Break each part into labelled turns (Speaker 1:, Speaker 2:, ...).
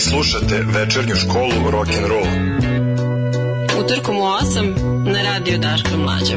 Speaker 1: Slušate večernju školu rock and roll.
Speaker 2: Utorkom u 8 na radio Daška Mlađa.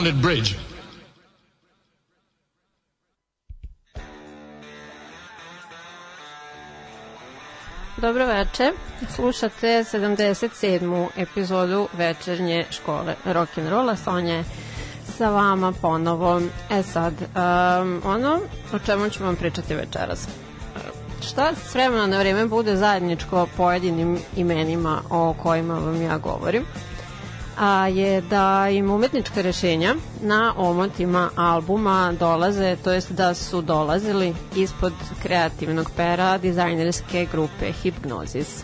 Speaker 3: Confounded Bridge.
Speaker 4: Dobro veče, slušate 77. epizodu večernje škole rock'n'rolla, Sonja je sa vama ponovo. E sad, um, ono o čemu ću vam pričati večeras. Šta s vremena na vreme bude zajedničko pojedinim imenima o kojima vam ja govorim? A, je da im umetnička rešenja na omotima albuma dolaze, to jest da su dolazili ispod kreativnog pera dizajnerske grupe Hypnosis.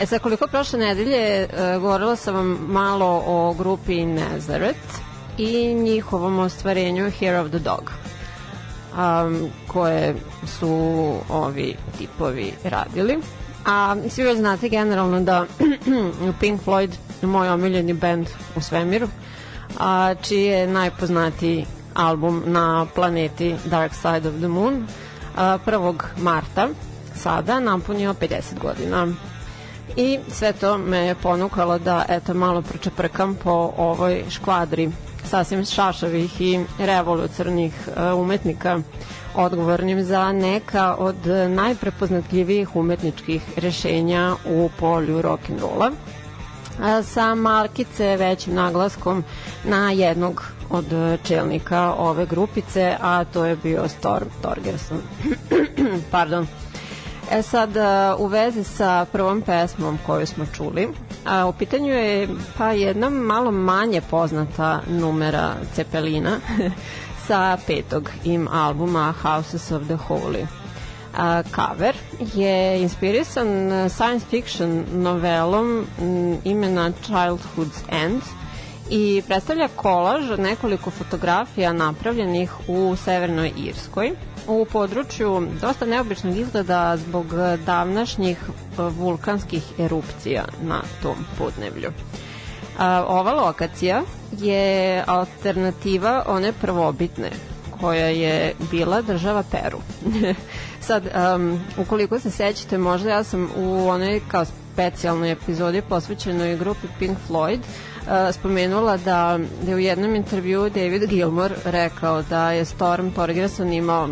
Speaker 4: E sad, koliko prošle nedelje e, govorila sam vam malo o grupi Nazareth i njihovom ostvarenju Hero of the Dog um, koje su ovi tipovi radili. A svi već znate generalno da Pink Floyd moj omiljeni band u svemiru, a čiji je najpoznatiji album na planeti Dark Side of the Moon a, 1. marta sada napunio 50 godina. I sve to me je ponukalo da eto malo pročeprkam po ovoj škvadri sasvim šašavih i revolucionarnih umetnika odgovornim za neka od najprepoznatljivijih umetničkih rešenja u polju rock'n'rolla sa markice većim naglaskom na jednog od čelnika ove grupice, a to je bio Storm Torgerson. Pardon. E sad, u vezi sa prvom pesmom koju smo čuli, a, u pitanju je pa jedna malo manje poznata numera Cepelina sa petog im albuma Houses of the Holy. A, cover je inspirisan science fiction novelom imena Childhood's End i predstavlja kolaž nekoliko fotografija napravljenih u Severnoj Irskoj u području dosta neobičnog izgleda zbog davnašnjih vulkanskih erupcija na tom podnevlju. Ova lokacija je alternativa one prvobitne koja je bila država Peru. Sad, um, ukoliko se sećate, možda ja sam u onoj kao specijalnoj epizodi posvećenoj grupi Pink Floyd uh, spomenula da, da je u jednom intervju David Gilmore rekao da je Storm Torgerson imao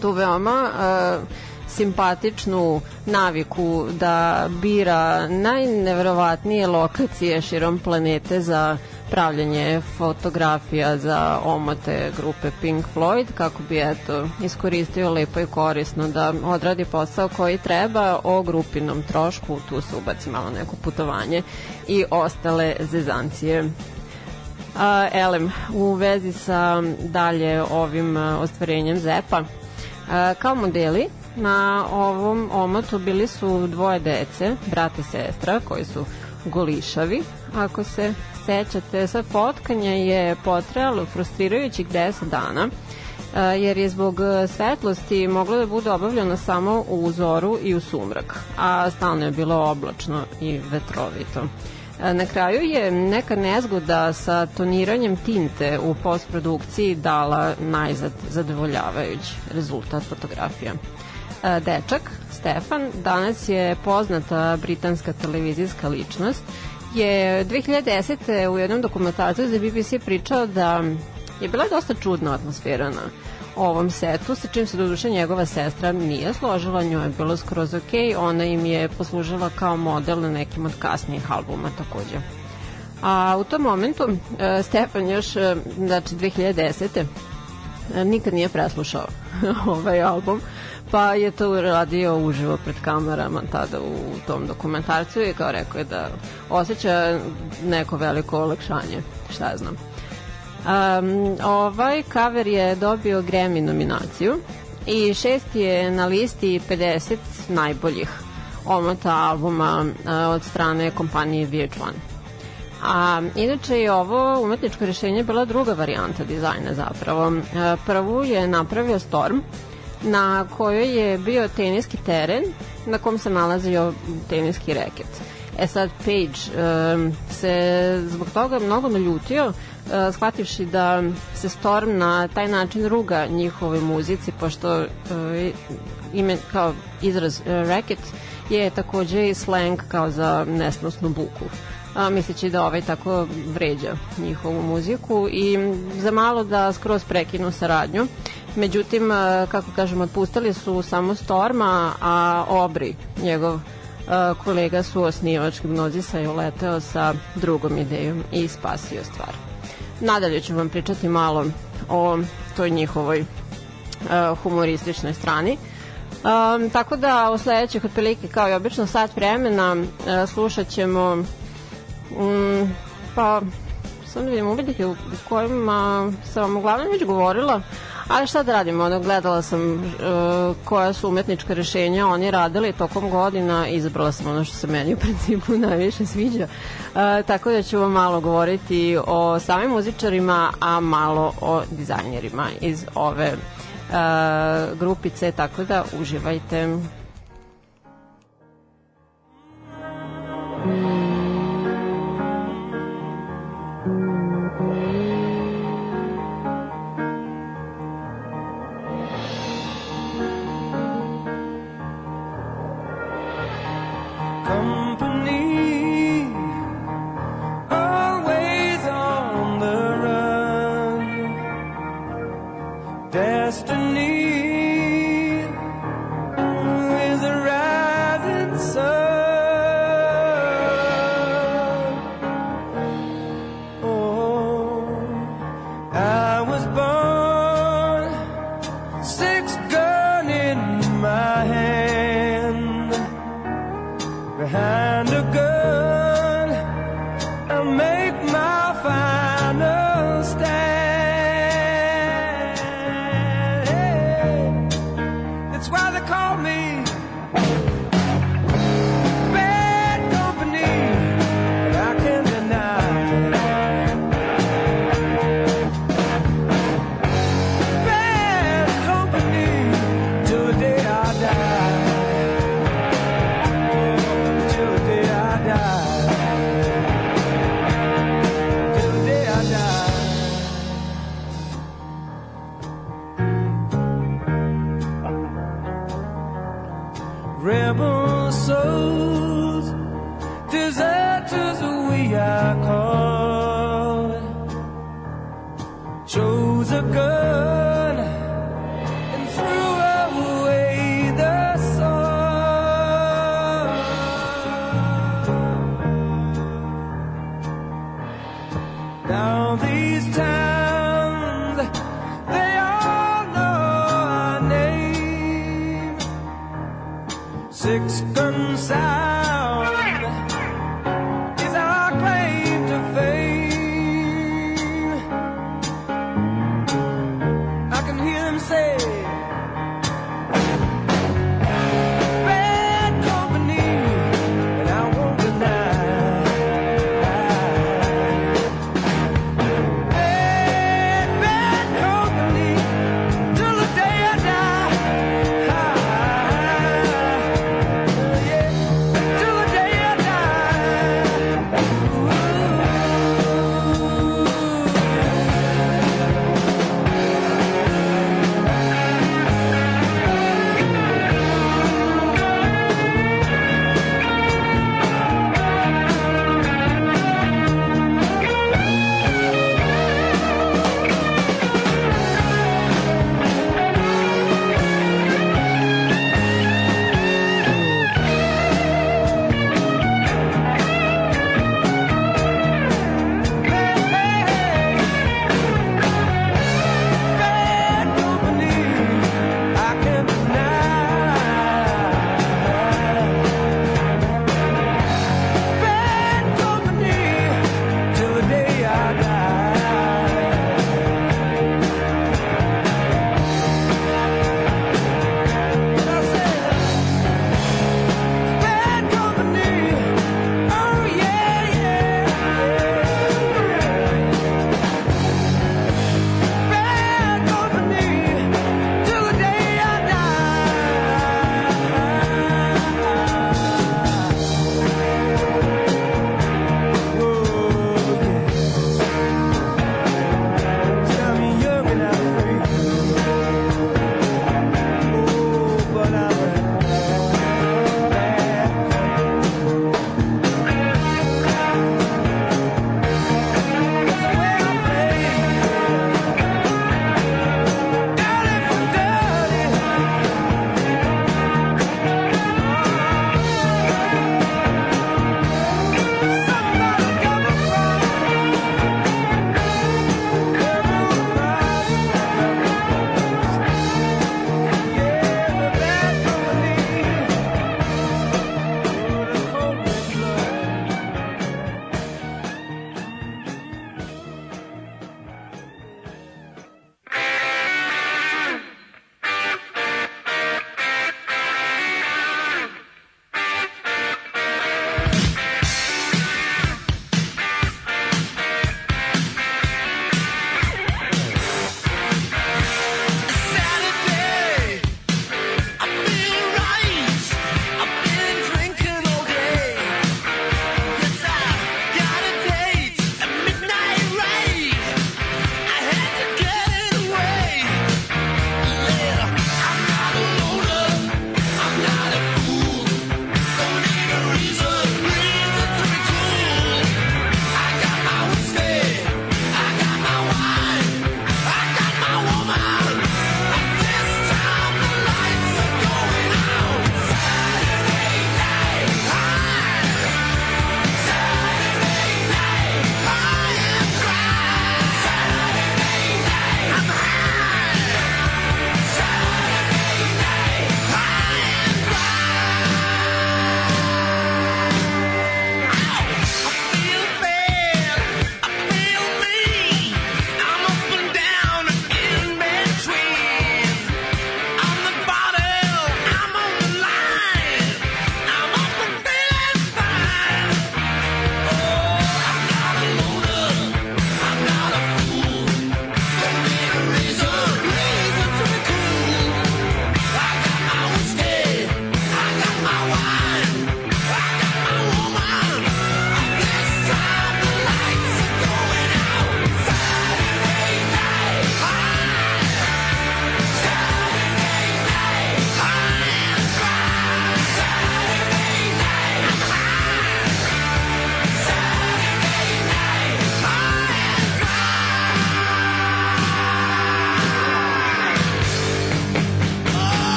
Speaker 4: tu veoma uh, simpatičnu naviku da bira najneverovatnije lokacije širom planete za pravljanje fotografija za omote grupe Pink Floyd kako bi eto iskoristio lepo i korisno da odradi posao koji treba o grupinom trošku, tu se ubaci malo neko putovanje i ostale zezancije. A, elem, u vezi sa dalje ovim ostvarenjem ZEPA, a, kao modeli na ovom omotu bili su dvoje dece, brate i sestra, koji su golišavi, ako se sećate, sa fotkanje je potrajalo frustrirajućih 10 dana, jer je zbog svetlosti moglo da bude obavljeno samo u uzoru i u sumrak, a stalno je bilo oblačno i vetrovito. Na kraju je neka nezgoda sa toniranjem tinte u postprodukciji dala najzad zadovoljavajući rezultat fotografija. Dečak, Stefan, danas je poznata britanska televizijska ličnost je 2010. u jednom dokumentarcu za BBC pričao da je bila dosta čudna atmosfera na ovom setu, sa čim se doduše njegova sestra nije složila, njoj je bilo skroz ok, ona im je poslužila kao model na nekim od kasnijih albuma takođe. A u tom momentu e, Stefan još, e, znači 2010. E, nikad nije preslušao ovaj album, pa je to uradio uživo pred kamerama tada u tom dokumentarcu i kao rekao je da osjeća neko veliko olakšanje, šta ja znam. Um, ovaj cover je dobio Grammy nominaciju i šest je na listi 50 najboljih omota albuma uh, od strane kompanije VH1. A inače je ovo umetničko rešenje bila druga varijanta dizajna zapravo. Uh, prvu je napravio Storm, na kojoj je bio teniski teren na kom se nalazio teniski reket. E sad Page um, se zbog toga mnogo naljutio uh, shvativši da se Storm na taj način ruga njihove muzici pošto uh, ime kao izraz uh, racket je takođe i slang kao za nesnosnu buku a, misleći da ovaj tako vređa njihovu muziku i za malo da skroz prekinu saradnju. Međutim, kako kažem, otpustili su samo Storma, a Obri, njegov kolega su osnivač Gnozisa je uleteo sa drugom idejom i spasio stvar. Nadalje ću vam pričati malo o toj njihovoj uh, humorističnoj strani. Um, tako da u sledećih otprilike kao i obično sat vremena uh, slušat ćemo um, pa sam da vidim uvidike u kojima sam vam uglavnom već govorila Ali šta da radimo, ono, gledala sam uh, koja su umetnička rešenja oni radili tokom godina izabrala sam ono što se meni u principu najviše sviđa. Uh, tako da ću vam malo govoriti o samim muzičarima, a malo o dizajnerima iz ove uh, grupice, tako da uživajte.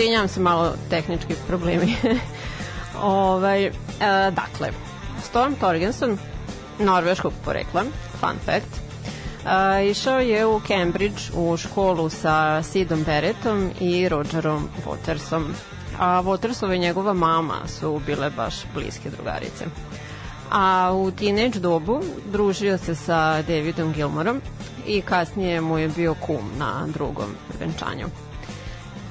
Speaker 4: Izvinjam se malo tehnički problemi. ovaj, e, dakle, Storm Torgenson, norveškog porekla, fun fact, Uh, išao je u Cambridge u školu sa Sidom Beretom i Rogerom Watersom. A Watersova i njegova mama su bile baš bliske drugarice. A u teenage dobu družio se sa Davidom Gilmorom i kasnije mu je bio kum na drugom venčanju.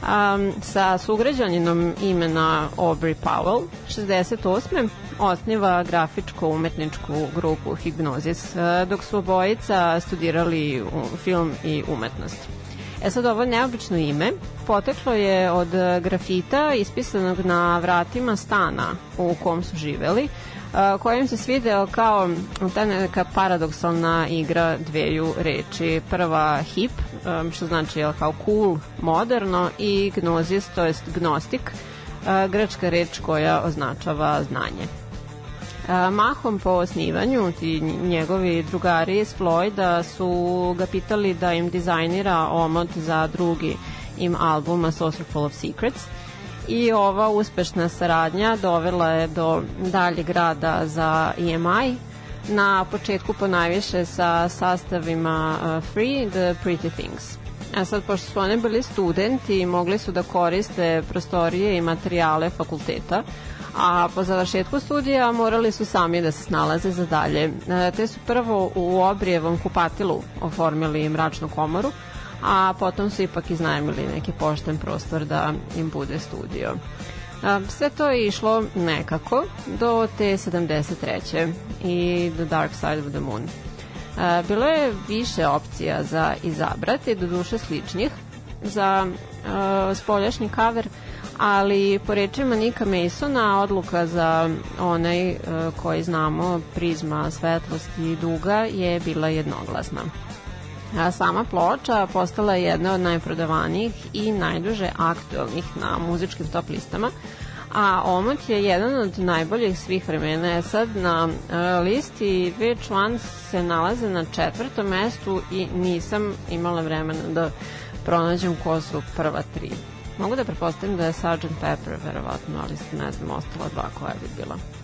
Speaker 4: Um, sa sugrađaninom imena Aubrey Powell, 68. osniva grafičko-umetničku grupu Hypnosis, dok su obojica studirali film i umetnost. E sad, ovo neobično ime poteklo je od grafita ispisanog na vratima stana u kom su živeli, kojim se svideo kao ta neka paradoksalna igra dveju reči. Prva hip, što znači kao cool, moderno i gnozis, to jest gnostik, grčka reč koja označava znanje. Mahom po osnivanju ti njegovi drugari iz Floyda su ga pitali da im dizajnira omot za drugi im album A Saucerful of Secrets – i ova uspešna saradnja dovela je do daljeg rada za EMI, na početku po najviše sa sastavima uh, Free The Pretty Things. A sad, pošto su one bili studenti, mogli su da koriste prostorije i materijale fakulteta, a po završetku studija morali su sami da se snalaze za dalje. E, te su prvo u obrijevom kupatilu oformili mračnu komoru, a potom su ipak iznajmili neki pošten prostor da im bude studio. Sve to je išlo nekako do te 73. i The Dark Side of the Moon. Bilo je više opcija za izabrati, do duše sličnih, za uh, spoljašnji kaver, ali po rečima Nika Masona odluka za onaj uh, koji znamo prizma svetlosti i duga je bila jednoglasna. Sama ploča postala je jedna od najprodavanijih i najduže aktualnih na muzičkim top listama, a Omot je jedan od najboljih svih vremena. E sad na uh, listi VH1 se nalaze na četvrtom mestu i nisam imala vremena da pronađem ko su prva tri. Mogu da prepostavim da je Sgt. Pepper verovatno, ali ne znam, ostala dva koja bi bila.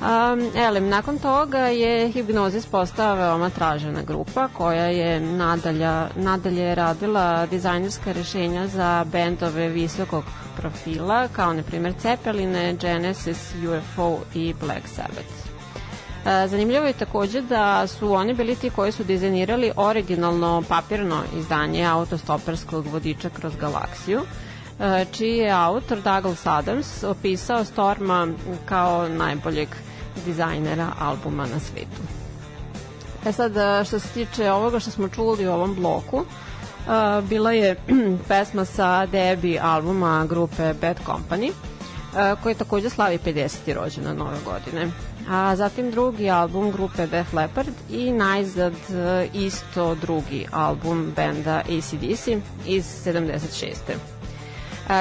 Speaker 4: Um, elem, nakon toga je Hipnozis postao veoma tražena grupa koja je nadalja, nadalje radila dizajnerska rešenja za bendove visokog profila kao na primjer Cepeline, Genesis, UFO i Black Sabbath. Zanimljivo je takođe da su oni bili ti koji su dizajnirali originalno papirno izdanje autostoperskog vodiča kroz galaksiju, čiji je autor Douglas Adams opisao Storma kao najboljeg dizajnera albuma na svetu. E sad, e, što se tiče ovoga što smo čuli u ovom bloku, uh, bila je pesma sa debi albuma grupe Bad Company, uh, koji takođe slavi 50. rođena nove godine. A zatim drugi album grupe Def Leppard i najzad isto drugi album benda ACDC iz 76.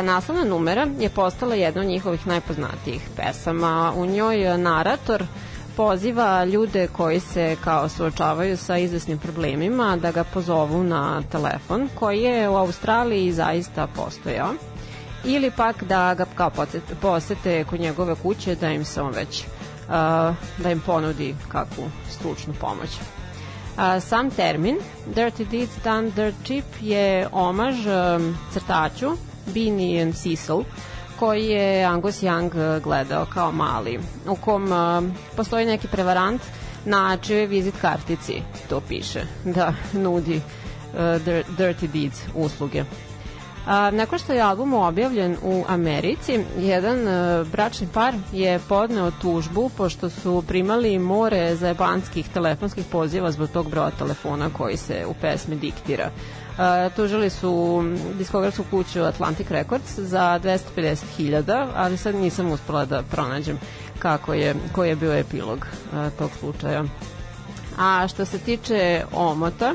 Speaker 4: Naslovna numera je postala jedna od njihovih najpoznatijih pesama. U njoj narator poziva ljude koji se kao suočavaju sa izvesnim problemima da ga pozovu na telefon koji je u Australiji zaista postojao ili pak da ga kao posete kod njegove kuće da im se on već uh, da im ponudi kakvu stručnu pomoć. Sam termin Dirty Deeds Done Dirt Cheap je omaž crtaču Beanie and Cecil, koji je Angus Young eh, gledao kao mali, u kom uh, postoji neki prevarant na čijoj vizit kartici to piše, da nudi uh, Dirty Deeds usluge. A, nakon što je album objavljen u Americi, jedan uh, bračni par je podneo tužbu pošto su primali more zajebanskih telefonskih poziva zbog tog broja telefona koji se u pesmi diktira. Tužili su diskografsku kuću Atlantic Records za 250.000, ali sad nisam uspela da pronađem kako je, koji je bio epilog uh, tog slučaja. A što se tiče omota,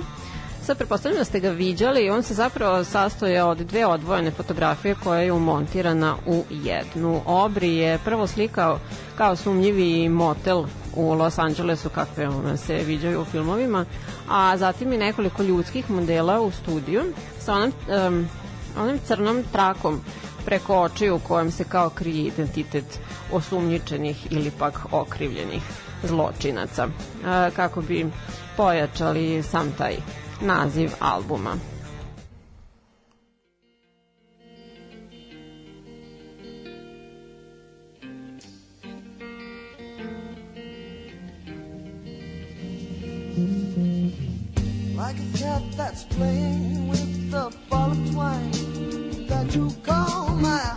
Speaker 4: Sad prepostavljam da ste ga viđali, on se zapravo sastoje od dve odvojene fotografije koja je umontirana u jednu. Obri je prvo slikao kao sumnjivi motel u Los Angelesu kakve ona se viđaju u filmovima, a zatim i nekoliko ljudskih modela u studiju sa onom, um,
Speaker 5: onom crnom trakom preko očiju u kojem se kao krije identitet osumnjičenih ili pak okrivljenih zločinaca, e, kako bi pojačali sam taj naziv albuma. Like a cat that's playing with the ball of twine that you call my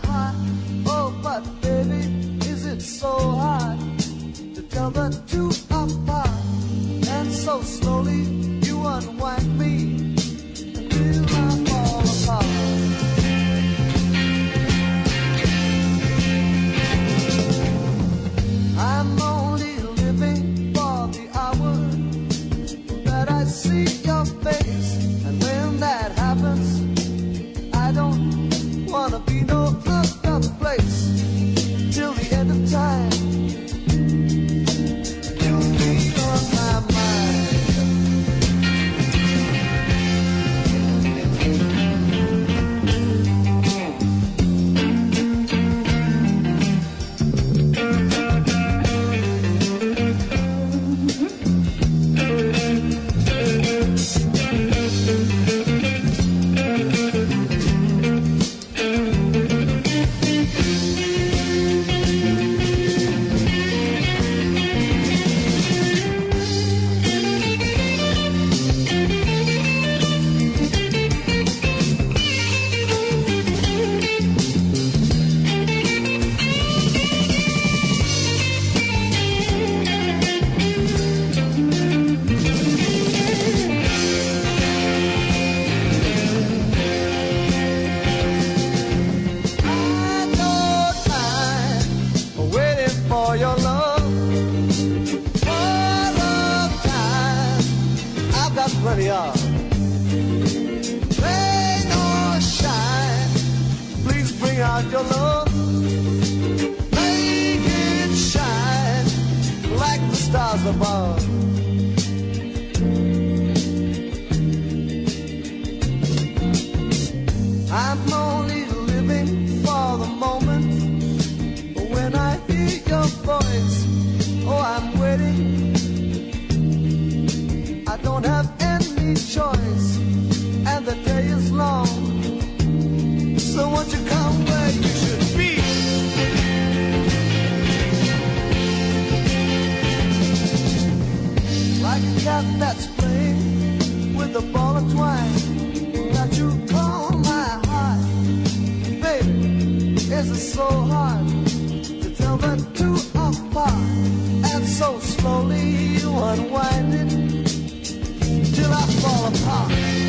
Speaker 5: so hard to tell the two apart, and so slowly you unwind it till I fall apart.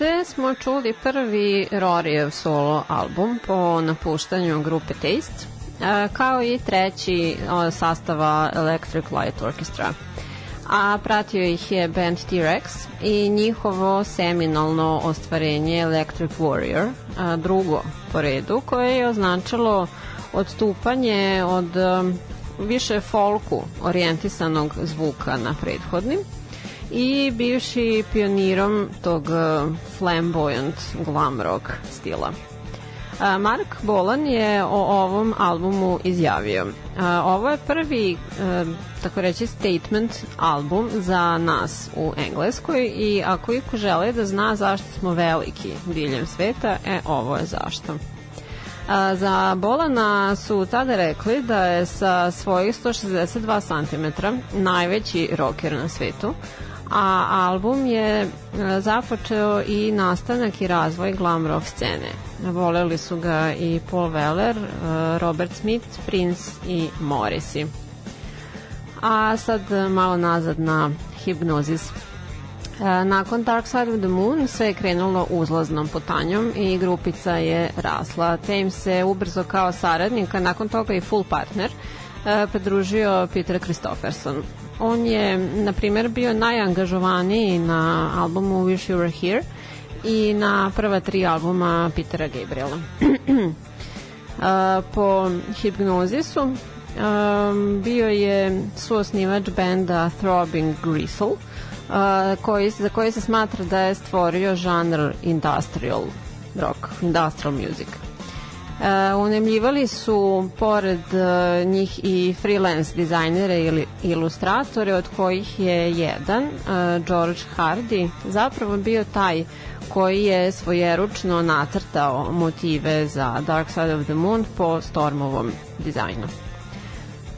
Speaker 4: Ovde smo čuli prvi Rorijev solo album po napuštanju grupe Taste, kao i treći sastava Electric Light Orchestra. A pratio ih je band T-Rex i njihovo seminalno ostvarenje Electric Warrior, drugo po redu, koje je označilo odstupanje od više folku orijentisanog zvuka na prethodnim i bivši pionirom tog uh, flamboyant glam rock stila. A, Mark Bolan je o ovom albumu izjavio. A, Ovo je prvi, e, tako reći, statement album za nas u Engleskoj i ako iko žele da zna zašto smo veliki diljem sveta, e, ovo je zašto. A, za Bolana su tada rekli da je sa svojih 162 cm najveći rocker na svetu, a album je e, započeo i nastanak i razvoj glam rock scene. Voleli su ga i Paul Weller, e, Robert Smith, Prince i Morrissey. A sad malo nazad na hipnozis. E, Nakon Dark Side of the Moon sve je krenulo uzlaznom putanjom i grupica je rasla, te im se ubrzo kao saradnika, nakon toga i full partner, e, pridružio Peter Christopherson. On je, na primjer, bio najangažovaniji na albumu Wish You Were Here i na prva tri albuma Petera Gabriela. A, po hipnozisu um, bio je suosnivač benda Throbbing Gristle, uh, koji, za koji se smatra da je stvorio žanr industrial rock, industrial music. Uh, unemljivali su pored uh, njih i freelance dizajnere ili ilustratore od kojih je jedan, uh, George Hardy, zapravo bio taj koji je svojeručno nacrtao motive za Dark Side of the Moon po Stormovom dizajnu.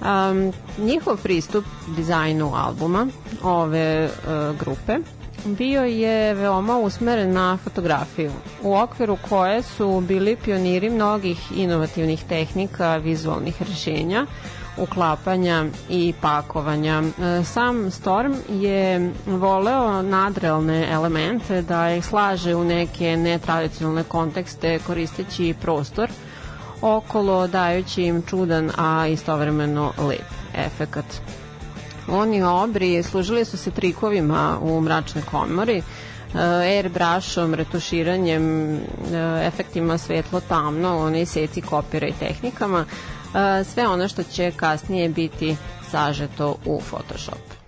Speaker 4: Um, njihov pristup dizajnu albuma ove uh, grupe bio je veoma usmeren na fotografiju, u okviru koje su bili pioniri mnogih inovativnih tehnika vizualnih rešenja, uklapanja i pakovanja. E, sam Storm je voleo nadrealne elemente da ih slaže u neke netradicionalne kontekste koristeći prostor okolo dajući im čudan, a istovremeno lep efekat. Oni obri služili su se trikovima u mračnoj komori, e, airbrushom, retuširanjem, e, efektima svetlo-tamno, onaj seci kopira i tehnikama, e, sve ono što će kasnije biti sažeto u Photoshop.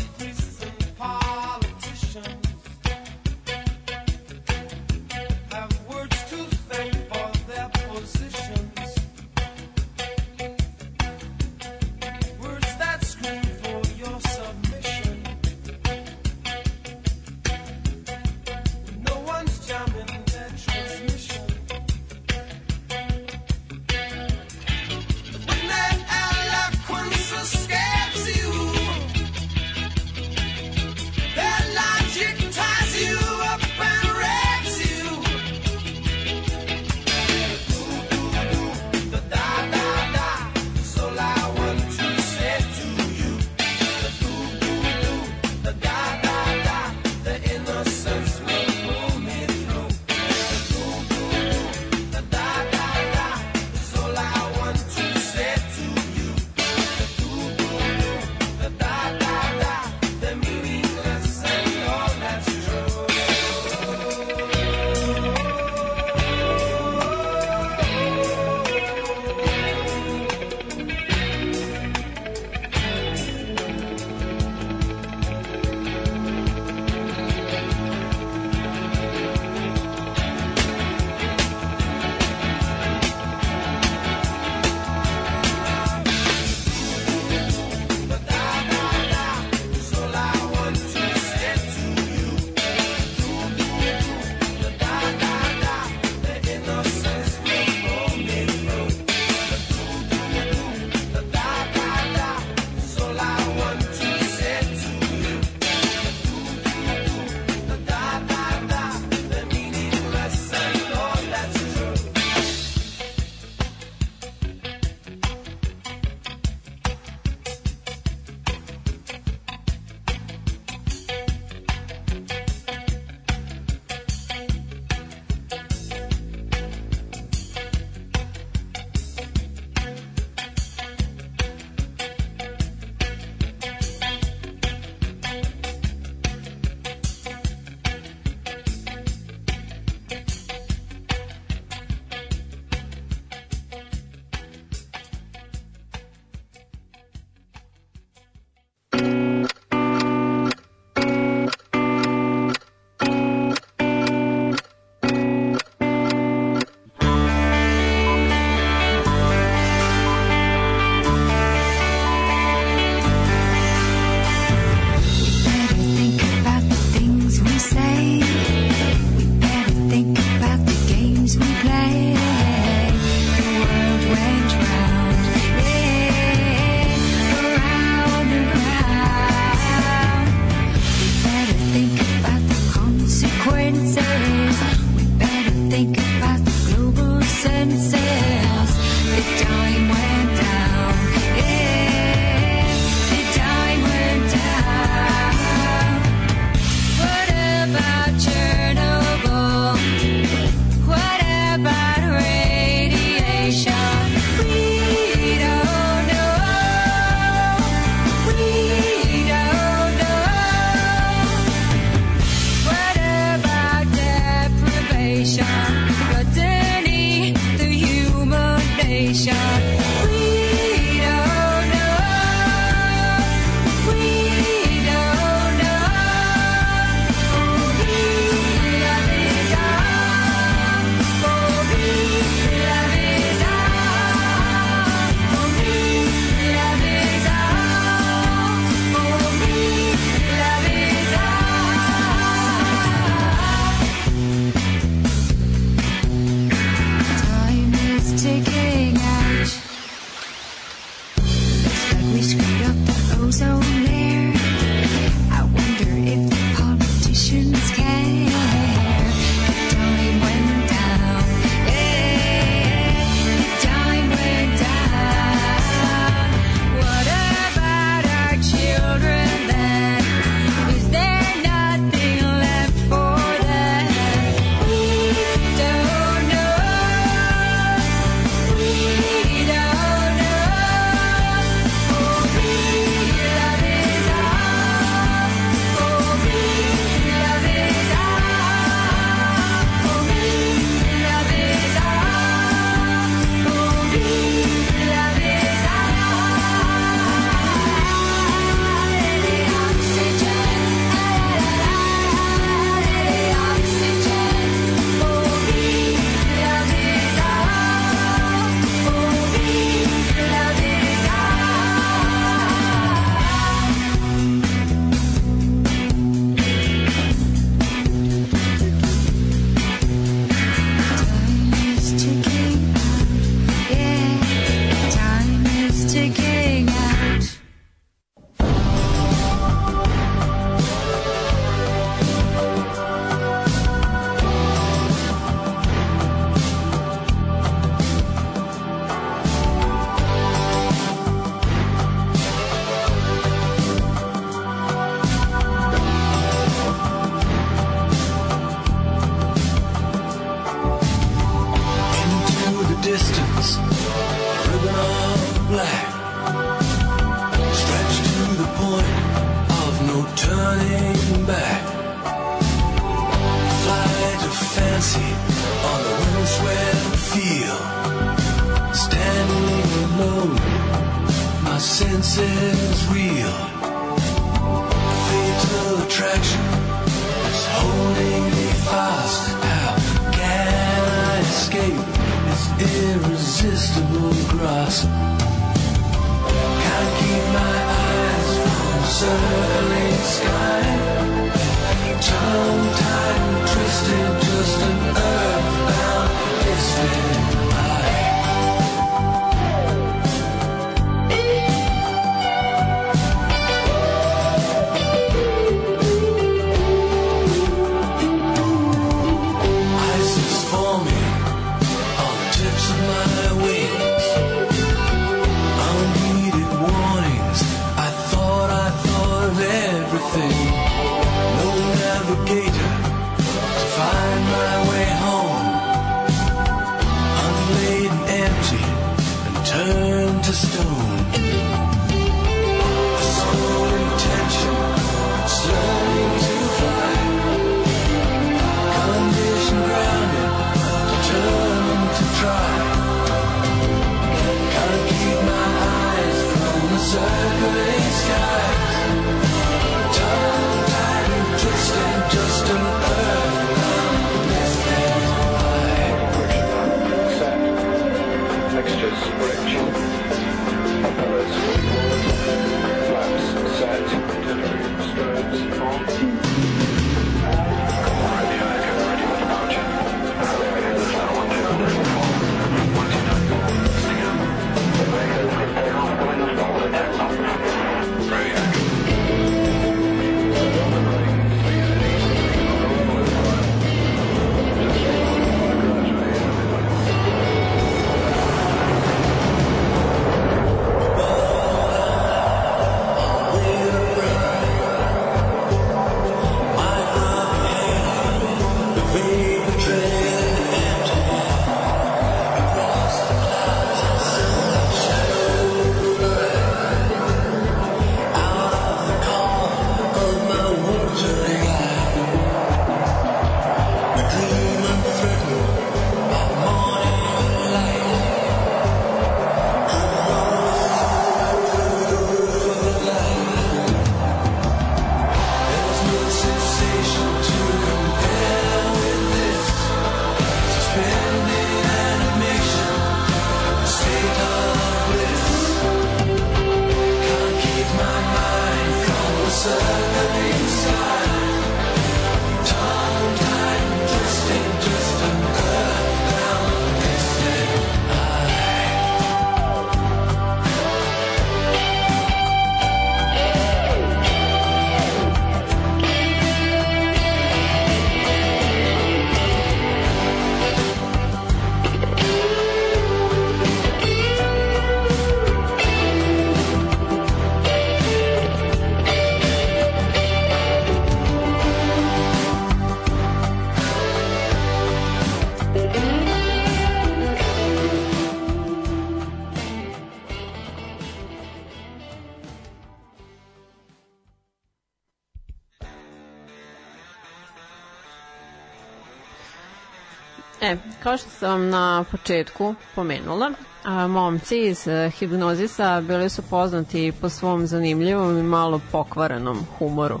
Speaker 4: E, kao što sam na početku pomenula, a, momci iz e, Hipnozisa bili su poznati po svom zanimljivom i malo pokvarenom humoru.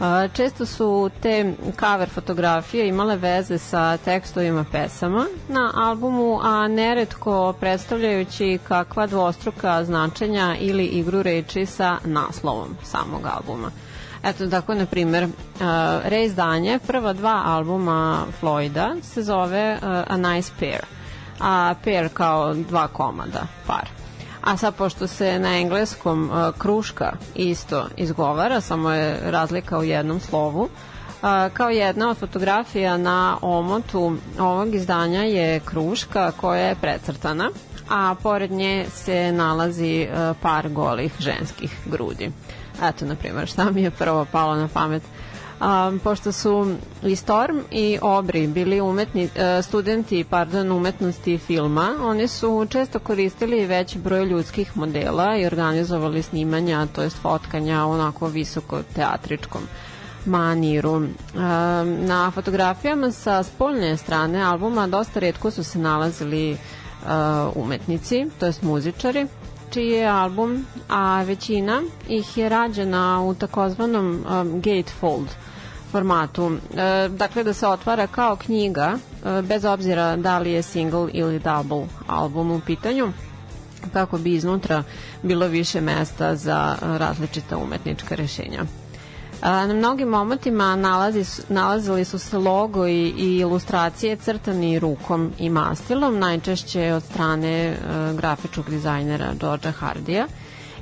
Speaker 4: A, Često su te cover fotografije imale veze sa tekstovima pesama na albumu, a neretko predstavljajući kakva dvostruka značenja ili igru reči sa naslovom samog albuma. Eto, tako, na primer, uh, reizdanje prva dva albuma Floyda se zove uh, A Nice Pair, a pair kao dva komada, par. A sad, pošto se na engleskom uh, kruška isto izgovara, samo je razlika u jednom slovu, kao jedna od fotografija na omotu ovog izdanja je kruška koja je precrtana, a pored nje se nalazi par golih ženskih grudi. Eto, na primjer, šta mi je prvo palo na pamet. A, pošto su i Storm i Obri bili umetni, e, studenti pardon, umetnosti filma, oni su često koristili veći broj ljudskih modela i organizovali snimanja, to jest fotkanja onako visoko teatričkom maniru. Um, na fotografijama sa spoljne strane albuma dosta redko su se nalazili uh, umetnici, to jest muzičari, čiji je album, a većina ih je rađena u takozvanom um, gatefold formatu. E, dakle, da se otvara kao knjiga, e, bez obzira da li je single ili double album u pitanju kako bi iznutra bilo više mesta za različita umetnička rešenja. A, Na mnogim omotima nalazi, nalazili su se logo i, i ilustracije crtani rukom i mastilom, najčešće od strane e, grafičkog dizajnera Georgea Hardija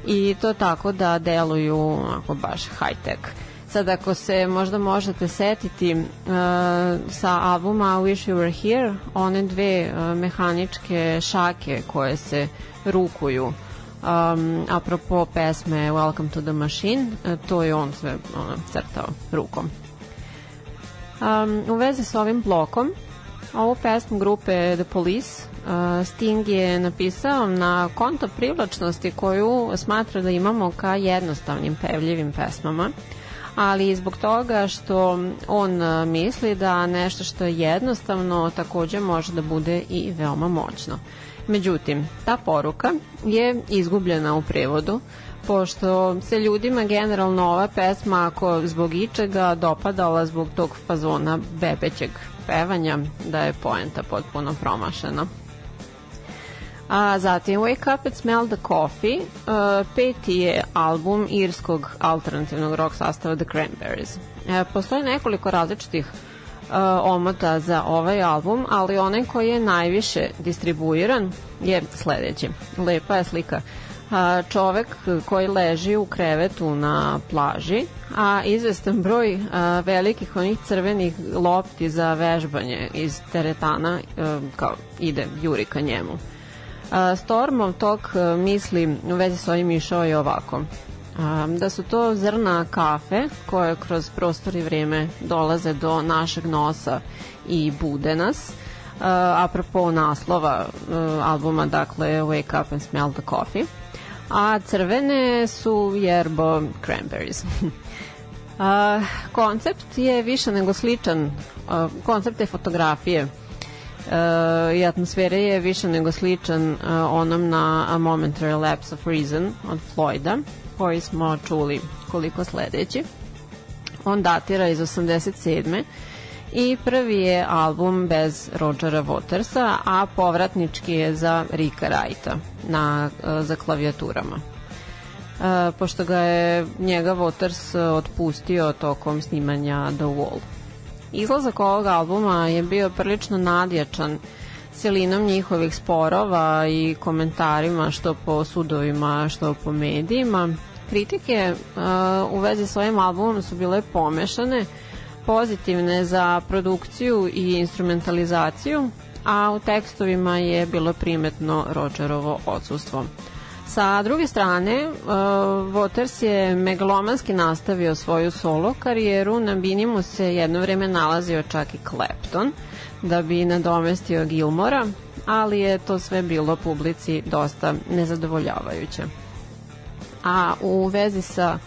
Speaker 4: i to tako da deluju onako baš high-tech. Sad ako se možda možete setiti uh, sa albuma Wish You Were Here, one dve uh, mehaničke šake koje se rukuju um, apropo pesme Welcome to the Machine, uh, to je on sve ono, crtao rukom. Um, u vezi s ovim blokom, ovu pesmu grupe The Police uh, Sting je napisao na konto privlačnosti koju smatra da imamo ka jednostavnim pevljivim pesmama, ali zbog toga što on uh, misli da nešto što je jednostavno takođe može da bude i veoma moćno. Međutim, ta poruka je izgubljena u prevodu, pošto se ljudima generalno ova pesma ako zbog ičega dopadala zbog tog fazona bebećeg pevanja, da je poenta potpuno promašena. A zatim Wake Up and Smell the Coffee, uh, peti je album irskog alternativnog rock sastava The Cranberries. E, postoji nekoliko različitih uh, omota za ovaj album, ali onaj koji je najviše distribuiran je sledeći. Lepa je slika a, čovek koji leži u krevetu na plaži, a izvestan broj a, velikih onih crvenih lopti za vežbanje iz teretana a, kao ide, juri ka njemu. Stormov tok a, misli u vezi s ovim išao je ovako. Da su to zrna kafe koje kroz prostor i vreme dolaze do našeg nosa i bude nas. Uh, apropo naslova uh, albuma, dakle Wake Up and Smell the Coffee. A crvene su Yerbo Cranberries. A, koncept je više nego sličan, a, koncept te fotografije uh, i atmosfere je više nego sličan uh, onom na A Momentary Lapse of Reason od Floyda, koji smo čuli koliko sledeći. On datira iz 87. I prvi je album bez Rogera Watersa, a povratnički je za Rika Wrighta na, za klavijaturama. Uh, pošto ga je njega Waters otpustio tokom snimanja The Wall. Izlazak ovog albuma je bio prilično nadjačan celinom njihovih sporova i komentarima što po sudovima, što po medijima. Kritike uh, u vezi s ovim albumom su bile pomešane, pozitivne za produkciju i instrumentalizaciju, a u tekstovima je bilo primetno Rogerovo odsustvo. Sa druge strane, uh, Waters je megalomanski nastavio svoju solo karijeru, na bini mu se jedno vreme nalazio čak i Clapton, da bi nadomestio Gilmora, ali je to sve bilo publici dosta nezadovoljavajuće. A u vezi sa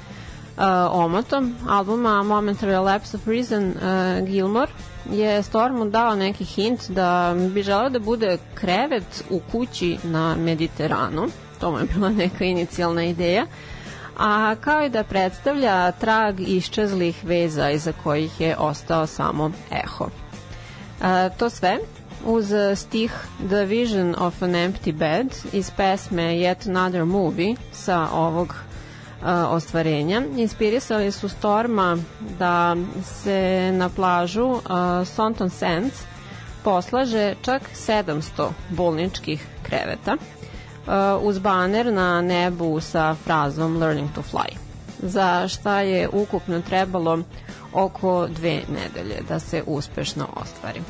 Speaker 4: omotom albuma Momentary Lapse of Reason uh, Gilmore je Stormu dao neki hint da bi želeo da bude krevet u kući na Mediteranu. To mu je bila neka inicijalna ideja a kao i da predstavlja trag iščezlih veza iza kojih je ostao samo eho. E, to sve uz stih The Vision of an Empty Bed iz pesme Yet Another Movie sa ovog e, ostvarenja. Inspirisali su Storma da se na plažu uh, Sonton Sands poslaže čak 700 bolničkih kreveta uz baner na nebu sa frazom Learning to Fly za šta je ukupno trebalo oko dve nedelje da se uspešno ostvari.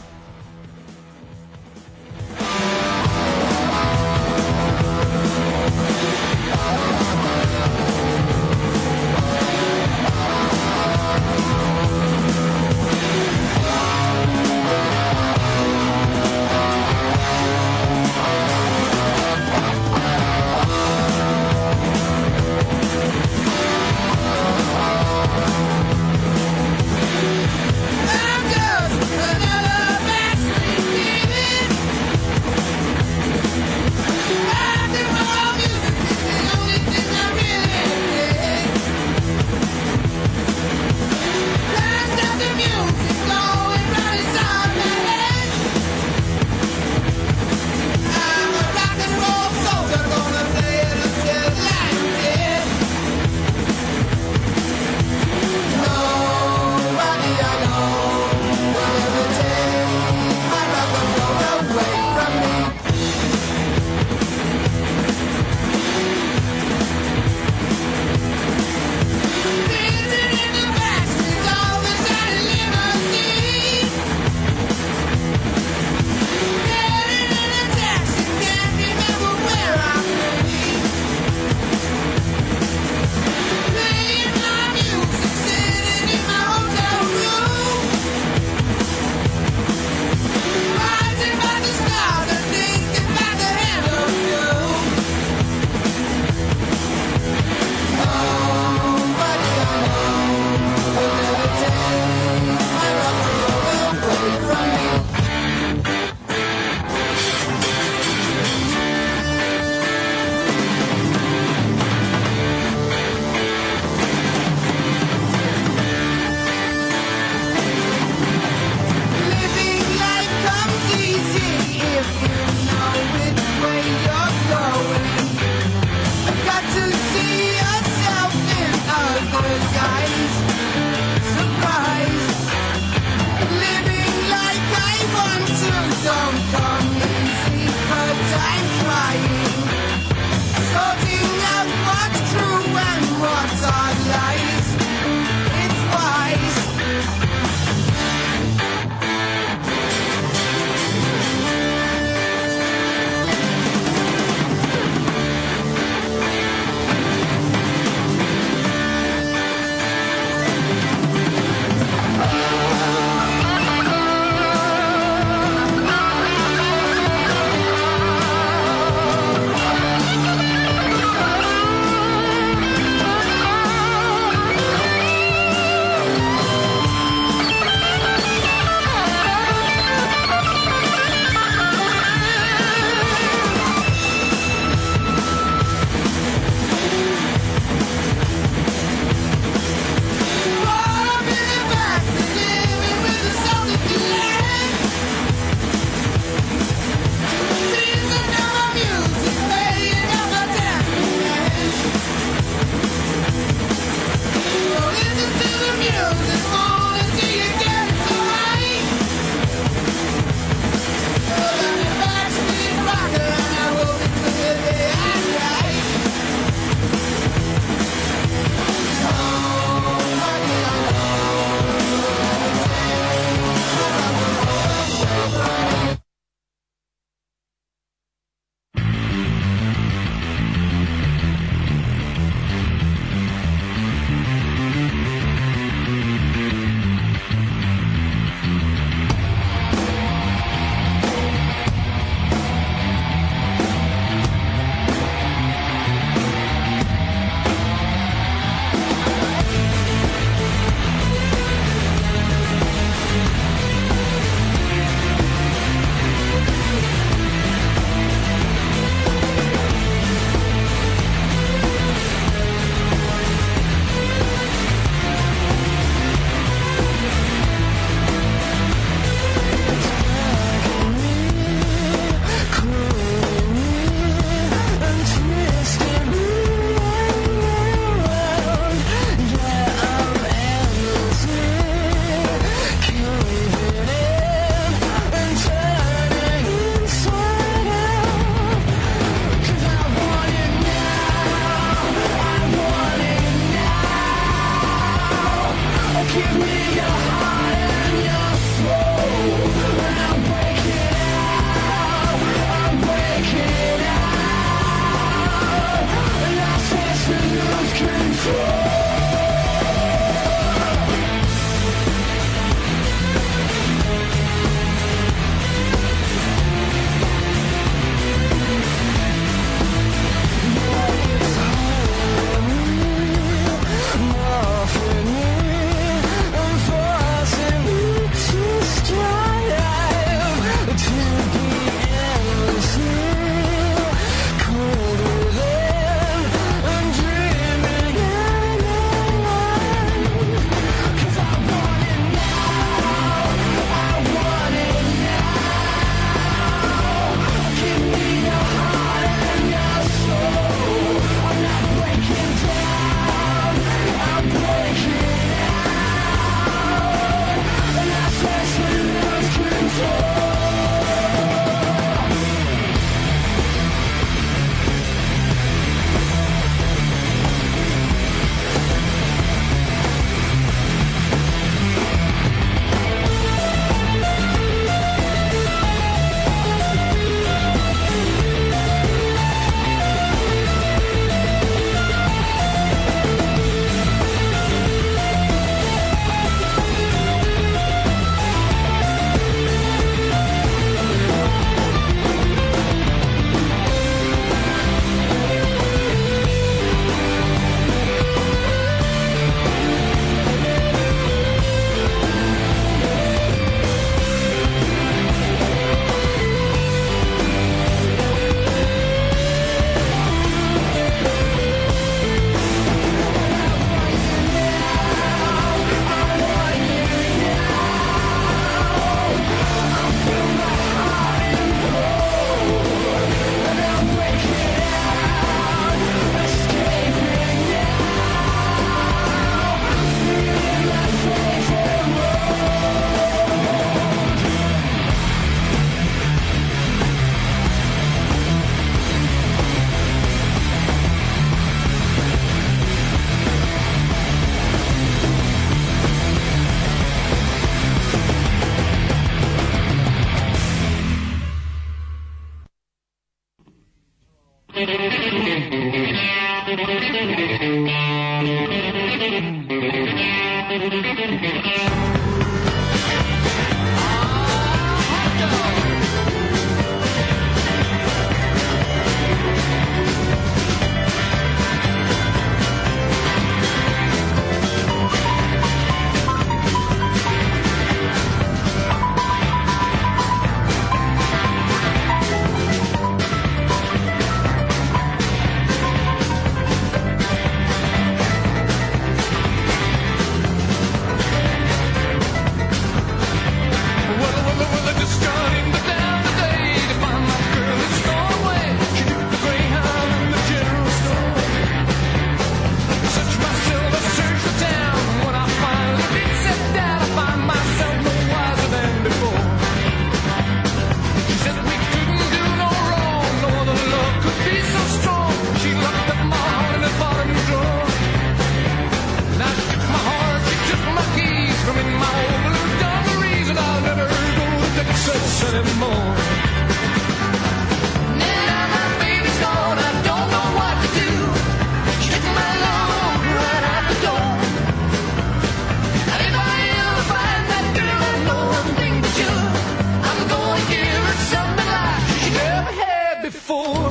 Speaker 6: for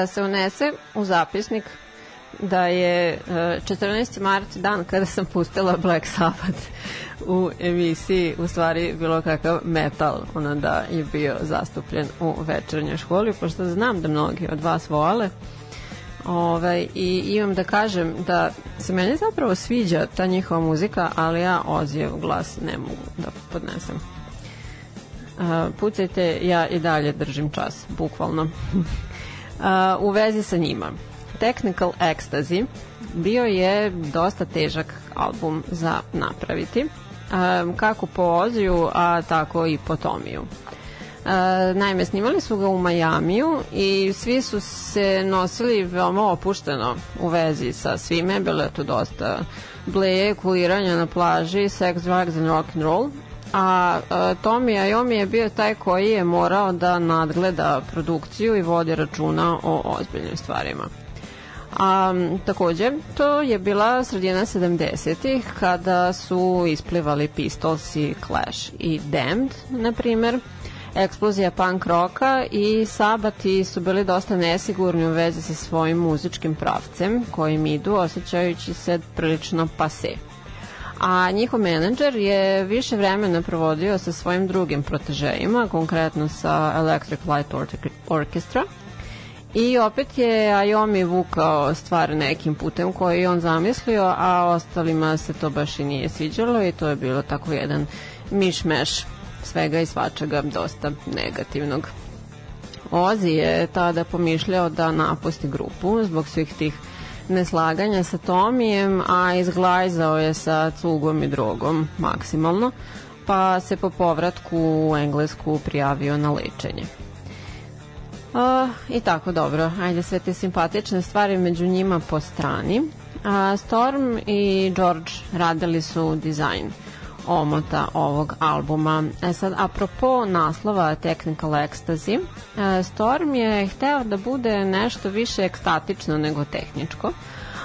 Speaker 4: da se unese u zapisnik da je e, 14. mart dan kada sam pustila Black Sabbath u emisiji u stvari bilo kakav metal ono da je bio zastupljen u večernjoj školi pošto znam da mnogi od vas vole Ovaj, I imam da kažem da se meni zapravo sviđa ta njihova muzika, ali ja Ozijev glas ne mogu da podnesem. Uh, pucajte, ja i dalje držim čas, bukvalno. U vezi sa njima. Technical Ecstasy bio je dosta težak album za napraviti, um, kako po Oziju, a tako i po Tomiju. Uh, naime, snimali su ga u Majamiju i svi su se nosili veoma opušteno u vezi sa svime, bilo je tu dosta bleje, kuliranja na plaži, sex, drugs and rock and roll, a uh, Tommy Iommi je bio taj koji je morao da nadgleda produkciju i vodi računa o ozbiljnim stvarima. A takođe, to je bila sredina 70-ih kada su isplivali Pistols i Clash i Damned, na primer, eksplozija punk roka i sabati su bili dosta nesigurni u vezi sa svojim muzičkim pravcem kojim idu osjećajući se prilično pase. A njihov menadžer je više vremena provodio sa svojim drugim protežejima, konkretno sa Electric Light Orchestra- I opet je Ayomi vukao stvar nekim putem koji on zamislio, a ostalima se to baš i nije sviđalo i to je bilo tako jedan mišmeš svega i svačega dosta negativnog. Ozzy je tada pomišljao da napusti grupu zbog svih tih neslaganja sa Tomijem, a izglajzao je sa cugom i drogom maksimalno, pa se po povratku u Englesku prijavio na lečenje. A, I tako dobro, ajde sve te simpatične stvari među njima po strani. A, Storm i George radili su dizajn omota ovog albuma. E sad, apropo naslova Technical Ecstasy, e, Storm je hteo da bude nešto više ekstatično nego tehničko,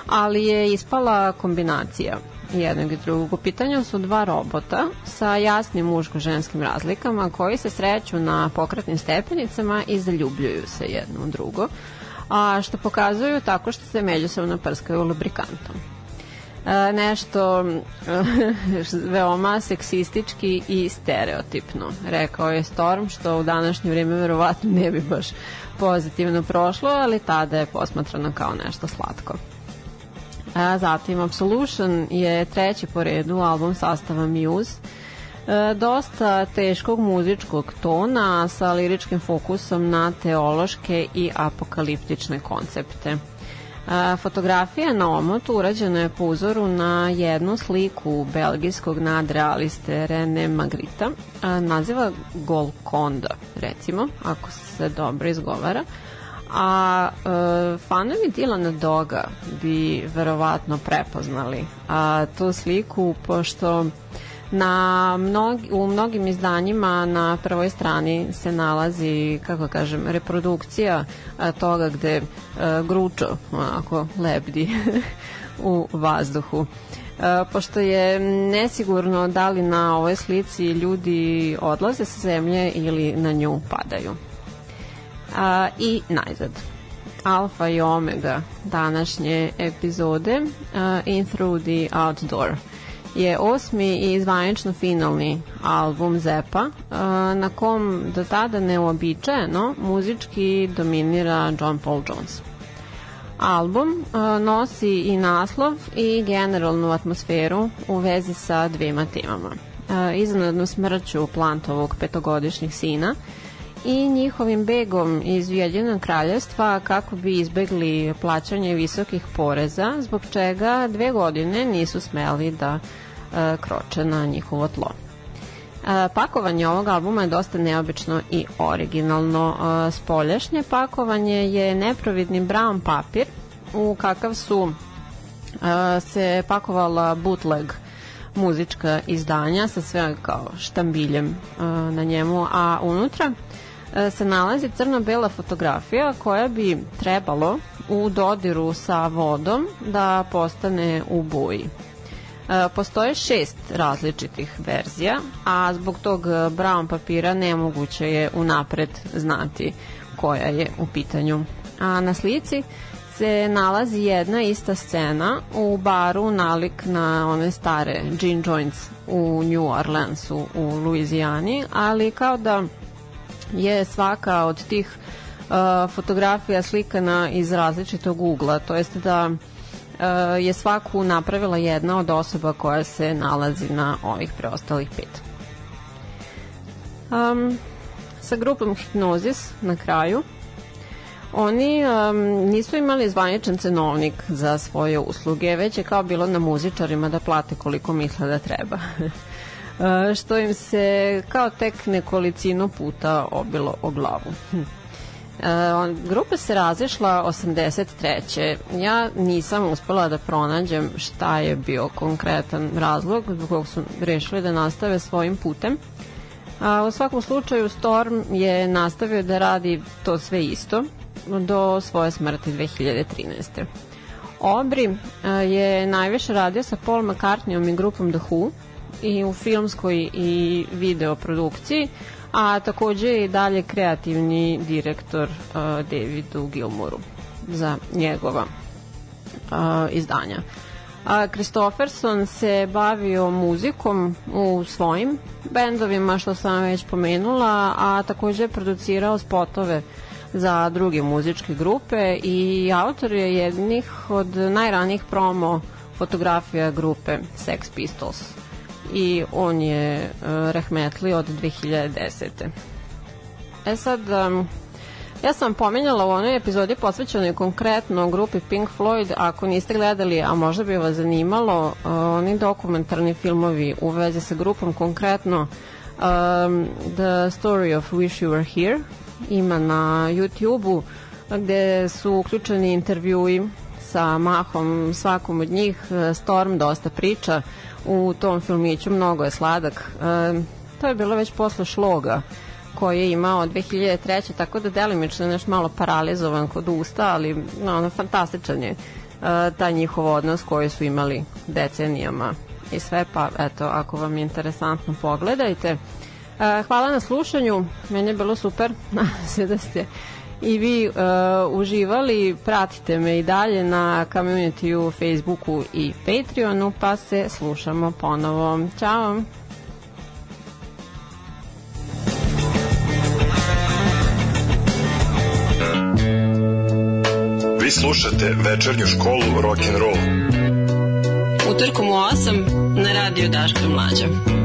Speaker 4: ali je ispala kombinacija jednog i drugog. U pitanju su dva robota sa jasnim muško-ženskim razlikama koji se sreću na pokretnim stepenicama i zaljubljuju se jedno u drugo, a što pokazuju tako što se međusobno prskaju lubrikantom. Nešto veoma seksistički i stereotipno, rekao je Storm, što u današnje vrijeme verovatno ne bi baš pozitivno prošlo, ali tada je posmatrano kao nešto slatko. A zatim Absolution je treći po redu album sastava Muse. E, dosta teškog muzičkog tona sa liričkim fokusom na teološke i apokaliptične koncepte. Fotografija na omotu urađena je po uzoru na jednu sliku belgijskog nadrealiste Rene Magrita, naziva Golconda, recimo, ako se dobro izgovara, a e, fanovi Dilana Doga bi verovatno prepoznali a, tu sliku, pošto na mnog, u mnogim izdanjima na prvoj strani se nalazi, kako kažem, reprodukcija a, toga gde a, gručo onako lebdi u vazduhu. E, pošto je nesigurno da li na ovoj slici ljudi odlaze sa zemlje ili na nju padaju. A, I najzad alfa i omega današnje epizode uh, In Through the Outdoor je osmi i zvanično finalni album Zepa uh, na kom do tada neobičajeno muzički dominira John Paul Jones. Album uh, nosi i naslov i generalnu atmosferu u vezi sa dvema temama. Uh, iznenadnu smrću plantovog petogodišnjeg sina i njihovim begom iz Ujedinjenog kraljevstva kako bi izbegli plaćanje visokih poreza, zbog čega dve godine nisu smeli da e, kroče na njihovo tlo. E, pakovanje ovog albuma je dosta neobično i originalno. E, spoljašnje pakovanje je neprovidni brown papir u kakav su e, se pakovala bootleg muzička izdanja sa sve kao štambiljem e, na njemu, a unutra e, se nalazi crno-bela fotografija koja bi trebalo u dodiru sa vodom da postane u boji. E, Postoje šest različitih verzija, a zbog tog brown papira nemoguće je unapred znati koja je u pitanju. A na slici se nalazi jedna ista scena u baru nalik na one stare gin joints u New Orleansu u Luizijani, ali kao da je svaka od tih uh, fotografija slikana iz različitog ugla, to jest da uh, je svaku napravila jedna od osoba koja se nalazi na ovih preostalih pet. Um, sa grupom Hypnosis na kraju Oni um, nisu imali zvaničan cenovnik za svoje usluge, već je kao bilo na muzičarima da plate koliko misle da treba. Uh, što im se kao tek nekolicinu puta obilo o glavu. Uh, on, grupa se razišla 83. Ja nisam uspela da pronađem šta je bio konkretan razlog zbog kog su rešili da nastave svojim putem. A, u svakom slučaju Storm je nastavio da radi to sve isto do svoje smrti 2013. Obri a, je najviše radio sa Paul McCartneyom i grupom The Who i u filmskoj i video produkciji, a takođe i dalje kreativni direktor uh, Davidu Gilmoru za njegova uh, izdanja. A Christopherson se bavio muzikom u svojim bendovima, što sam već pomenula, a takođe je producirao spotove za druge muzičke grupe i autor je jednih od najranijih promo fotografija grupe Sex Pistols i on je uh, Rahmetli od 2010. E sad, Ja sam pomenjala u onoj epizodi posvećenoj konkretno grupi Pink Floyd, ako niste gledali, a možda bi vas zanimalo, uh, oni dokumentarni filmovi u vezi sa grupom konkretno um, The Story of Wish You Were Here ima na YouTube-u gde su uključeni intervjui sa mahom svakom od njih. Storm dosta priča u tom filmiću, mnogo je sladak. E, to je bilo već posle šloga koji je imao 2003. tako da delimično je nešto malo paralizovan kod usta, ali no, ono, fantastičan je e, taj njihov odnos koji su imali decenijama i sve, pa eto, ako vam je interesantno, pogledajte. E, hvala na slušanju, meni je bilo super, nadam se da ste i vi uh, uživali, pratite me i dalje na community u Facebooku i Patreonu, pa se slušamo ponovo. Ćao!
Speaker 7: Vi slušate večernju školu rock and roll.
Speaker 2: Utorkom u 8 na radio Daško i Mlađa.